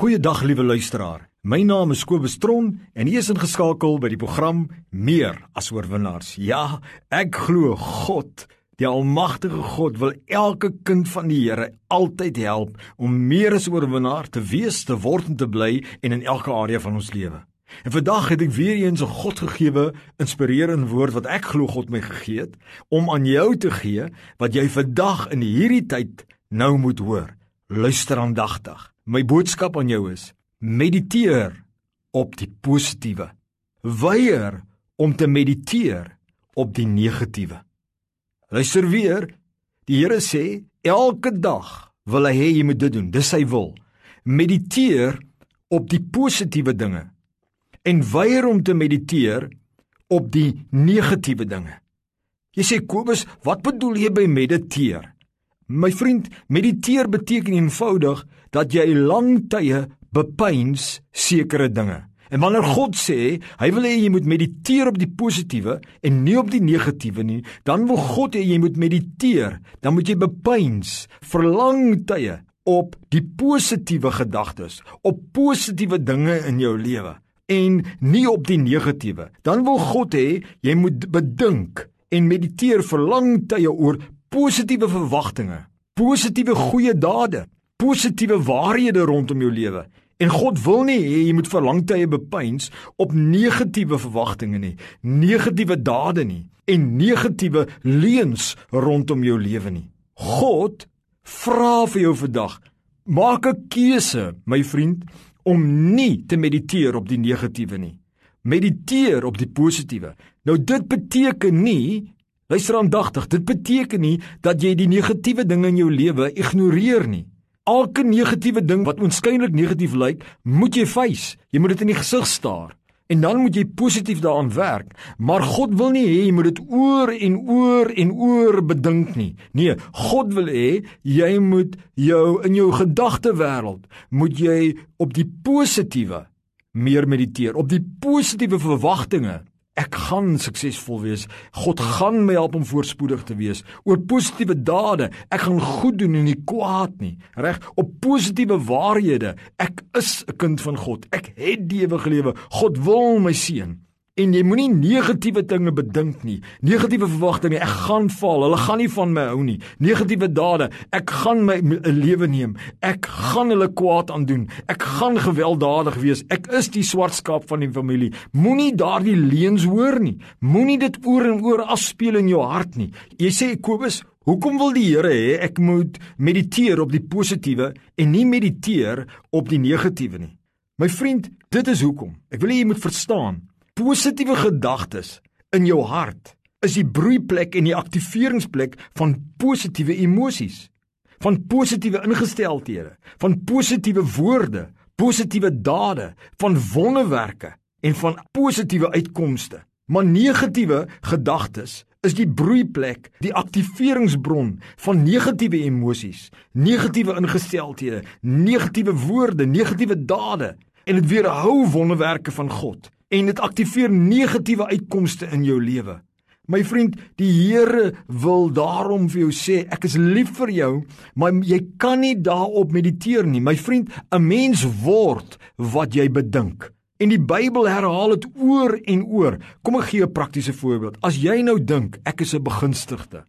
Goeiedag liewe luisteraar. My naam is Kobus Tron en ek is ingeskakel by die program Meer as oorwinnaars. Ja, ek glo God, die almagtige God wil elke kind van die Here altyd help om meer as oorwinnaar te wees, te word en te bly en in elke area van ons lewe. En vandag het ek weer eens 'n Godgegewe, inspirerende woord wat ek glo God my gegee het om aan jou te gee wat jy vandag in hierdie tyd nou moet hoor. Luister aandagtig. My boodskap aan jou is: mediteer op die positiewe. Weier om te mediteer op die negatiewe. Luister weer. Die Here sê elke dag wil hy hê jy moet dit doen. Dis sy wil. Mediteer op die positiewe dinge en weier om te mediteer op die negatiewe dinge. Jy sê Kobus, wat bedoel jy by mediteer? My vriend, mediteer beteken eenvoudig dat jy lang tye bepeins sekere dinge. En wanneer God sê, hy wil hê jy moet mediteer op die positiewe en nie op die negatiewe nie, dan wil God hê jy moet mediteer, dan moet jy bepeins vir lang tye op die positiewe gedagtes, op positiewe dinge in jou lewe en nie op die negatiewe. Dan wil God hê jy moet bedink en mediteer vir lang tye oor positiewe verwagtinge, positiewe goeie dade, positiewe waarhede rondom jou lewe. En God wil nie hê jy moet vir lang tye bepeins op negatiewe verwagtinge nie, negatiewe dade nie en negatiewe leuns rondom jou lewe nie. God vra vir jou vandag, maak 'n keuse, my vriend, om nie te mediteer op die negatiewe nie. Mediteer op die positiewe. Nou dit beteken nie Luister aandagtig, dit beteken nie dat jy die negatiewe dinge in jou lewe ignoreer nie. Elke negatiewe ding wat oënskynlik negatief lyk, moet jy face. Jy moet dit in die gesig staar. En dan moet jy positief daaraan werk, maar God wil nie hê jy moet dit oor en oor en oor bedink nie. Nee, God wil hê jy moet jou in jou gedagtewêreld moet jy op die positiewe meer mediteer, op die positiewe verwagtinge Ek gaan suksesvol wees. God gaan my help om voorspoedig te wees. Oor positiewe dade. Ek gaan goed doen en nie kwaad nie. Reg? Op positiewe waarhede. Ek is 'n kind van God. Ek het die ewige lewe. God wil my seën. En jy moenie negatiewe dinge bedink nie. Negatiewe verwagtinge, ek gaan val. Hulle gaan nie van my hou nie. Negatiewe dade, ek gaan my lewe neem. Ek gaan hulle kwaad aandoen. Ek gaan gewelddadig wees. Ek is die swart skaap van die familie. Moenie daardie leuns hoor nie. Moenie dit oor en oor afspeel in jou hart nie. Jy sê Kobus, hoekom wil die Here hê ek moet mediteer op die positiewe en nie mediteer op die negatiewe nie? My vriend, dit is hoekom. Ek wil hê jy moet verstaan positiewe gedagtes in jou hart is die broeiplek en die aktiveringsplek van positiewe emosies, van positiewe ingesteldhede, van positiewe woorde, positiewe dade, van wonderwerke en van positiewe uitkomste. Maar negatiewe gedagtes is die broeiplek, die aktiveringsbron van negatiewe emosies, negatiewe ingesteldhede, negatiewe woorde, negatiewe dade en dit weerhou wonderwerke van God en dit aktiveer negatiewe uitkomste in jou lewe. My vriend, die Here wil daarom vir jou sê, ek is lief vir jou, maar jy kan nie daarop mediteer nie. My vriend, 'n mens word wat jy bedink. En die Bybel herhaal dit oor en oor. Kom ek gee 'n praktiese voorbeeld. As jy nou dink ek is 'n begunstigde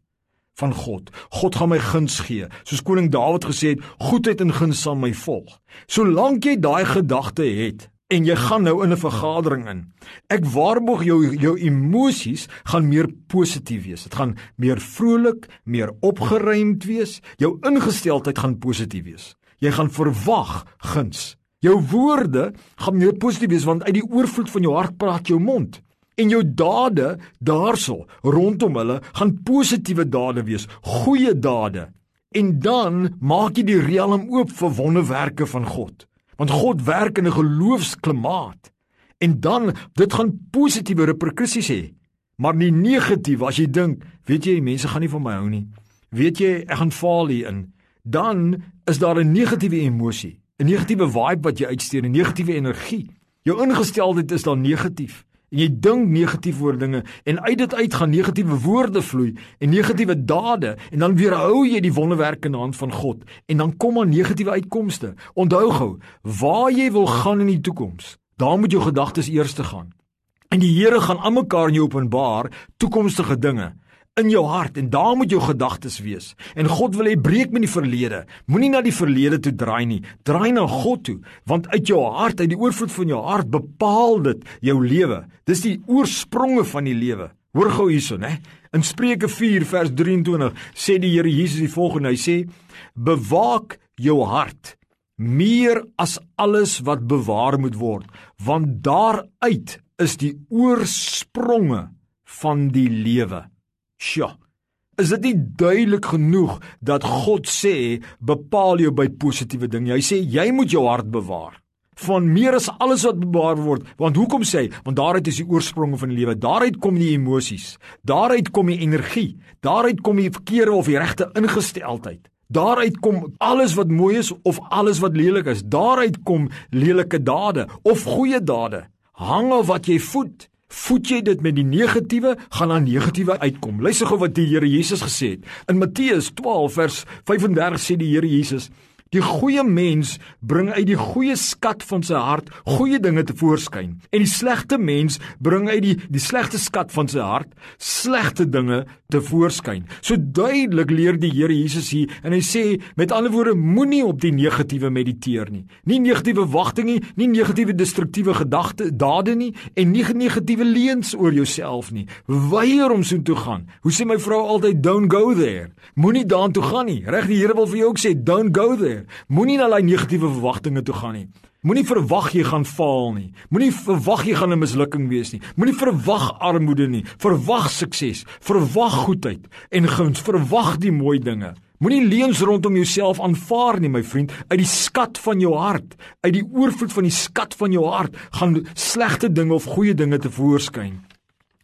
van God. God gaan my guns gee. Soos koning Dawid gesê het, goedheid en guns sal my volg. Solank jy daai gedagte het, en jy gaan nou in 'n vergadering in. Ek waarborg jou jou emosies gaan meer positief wees. Dit gaan meer vrolik, meer opgeruimd wees. Jou ingesteldheid gaan positief wees. Jy gaan verwag guns. Jou woorde gaan meer positief wees want uit die oorvloed van jou hart praat jou mond. En jou dade daarso rondom hulle gaan positiewe dade wees, goeie dade. En dan maak jy die riem oop vir wonderwerke van God want God werk in 'n geloofsklimaat. En dan dit gaan positiewe reperkusies hê. Maar nie negatief as jy dink weet jy mense gaan nie van my hou nie. Weet jy ek gaan faal hierin. Dan is daar 'n negatiewe emosie 'n negatiewe vibe wat jy uitstuur 'n negatiewe energie. Jou ingesteldheid is dan negatief en jy dink negatief oor dinge en uit dit uit gaan negatiewe woorde vloei en negatiewe dade en dan weerhou jy die wonderwerke in die hand van God en dan kom maar negatiewe uitkomste. Onthou gou, waar jy wil gaan in die toekoms, daar moet jou gedagtes eers te gaan. En die Here gaan aan mekaar in jou openbaar toekomstige dinge in jou hart en daar moet jou gedagtes wees. En God wil hê breek met die verlede. Moenie na die verlede toe draai nie. Draai na God toe, want uit jou hart, uit die oorvloed van jou hart bepaal dit jou lewe. Dis die oorspronge van die lewe. Hoor gou hierson, hè. In Spreuke 4 vers 23 sê die Here Jesus die volgende. Hy sê: "Bewaak jou hart meer as alles wat bewaar moet word, want daaruit is die oorspronge van die lewe." Sjoe. Is dit nie duidelik genoeg dat God sê bepaal jou by positiewe dinge? Hy sê jy moet jou hart bewaar van meer as alles wat bewaar word. Want hoekom sê hy? Want daaruit is die oorspronge van die lewe. Daaruit kom die emosies. Daaruit kom die energie. Daaruit kom die verkeerde of die regte ingesteldheid. Daaruit kom alles wat mooi is of alles wat lelik is. Daaruit kom lelike dade of goeie dade. Hang of wat jy voed. Voed jy dit met die negatiewe, gaan daar negatiewe uitkom. Luister gou wat die Here Jesus gesê het. In Matteus 12 vers 35 sê die Here Jesus: Die goeie mens bring uit die goeie skat van sy hart goeie dinge te voorskyn en die slegte mens bring uit die die slegte skat van sy hart slegte dinge te voorskyn. So duidelik leer die Here Jesus hier en hy sê met ander woorde moenie op die negatiewe mediteer nie. Nie negatiewe wagtinge nie, nie negatiewe destruktiewe gedagte, dade nie en nie negatiewe leuns oor jouself nie. Weier om so toe gaan. Hoe sê my vrou altyd don't go there. Moenie daartoe gaan nie. Reg die Here wil vir jou ook sê don't go there. Moenie na daai negatiewe verwagtinge toe gaan nie. Moenie verwag jy gaan faal nie. Moenie verwag jy gaan 'n mislukking wees nie. Moenie verwag armoede nie. Verwag sukses, verwag goedheid en guns, verwag die mooi dinge. Moenie leuns rondom jouself aanvaar nie, my vriend. Uit die skat van jou hart, uit die oorvloed van die skat van jou hart, gaan slegte dinge of goeie dinge te voorskyn.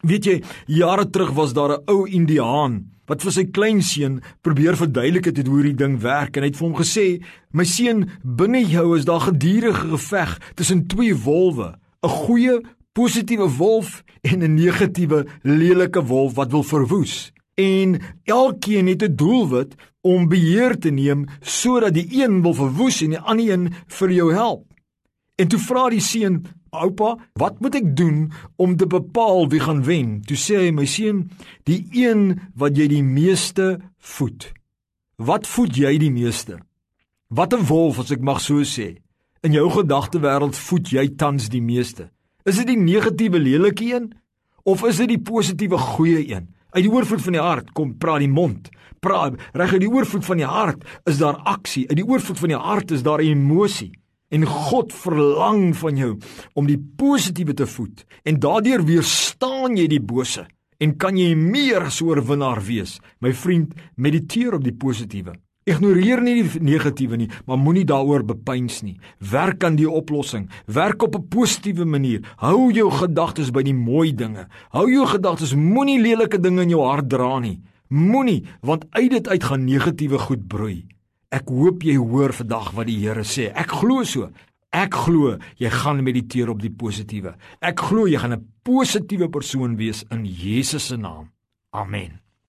Weet jy, jare terug was daar 'n ou Indiaan wat vir sy kleinseun probeer verduidelik het hoe hierdie ding werk en hy het vir hom gesê: "My seun, binne jou is daar gedurende geveg tussen twee wolwe, 'n goeie, positiewe wolf en 'n negatiewe, lelike wolf wat wil verwoes." En elkeen het 'n doelwit om beheer te neem sodat die een wil verwoes en die ander een vir jou help. En toe vra die seun: "Oupa, wat moet ek doen om te bepaal wie gaan wen?" Toe sê hy: "My seun, die een wat jy die meeste voed. Wat voed jy die meeste? Wat 'n wolf as ek mag so sê. In jou gedagtewêreld voed jy tans die meeste. Is dit die negatiewe lelike een of is dit die positiewe goeie een?" Uit die oorvloed van die hart kom praat die mond. Praat reg uit die oorvloed van die hart is daar aksie. Uit die oorvloed van die hart is daar emosie. En God verlang van jou om die positiewe te voed en daardeur weerstaan jy die bose en kan jy meer as oorwinnaar wees. My vriend, mediteer op die positiewe. Ignoreer nie die negatiewe nie, maar moenie daaroor bepeins nie. Werk aan die oplossing. Werk op 'n positiewe manier. Hou jou gedagtes by die mooi dinge. Hou jou gedagtes moenie lelike dinge in jou hart dra nie. Moenie, want uit dit uit gaan negatiewe goed broei. Ek hoop jy hoor vandag wat die Here sê. Ek glo so. Ek glo jy gaan mediteer op die positiewe. Ek glo jy gaan 'n positiewe persoon wees in Jesus se naam. Amen.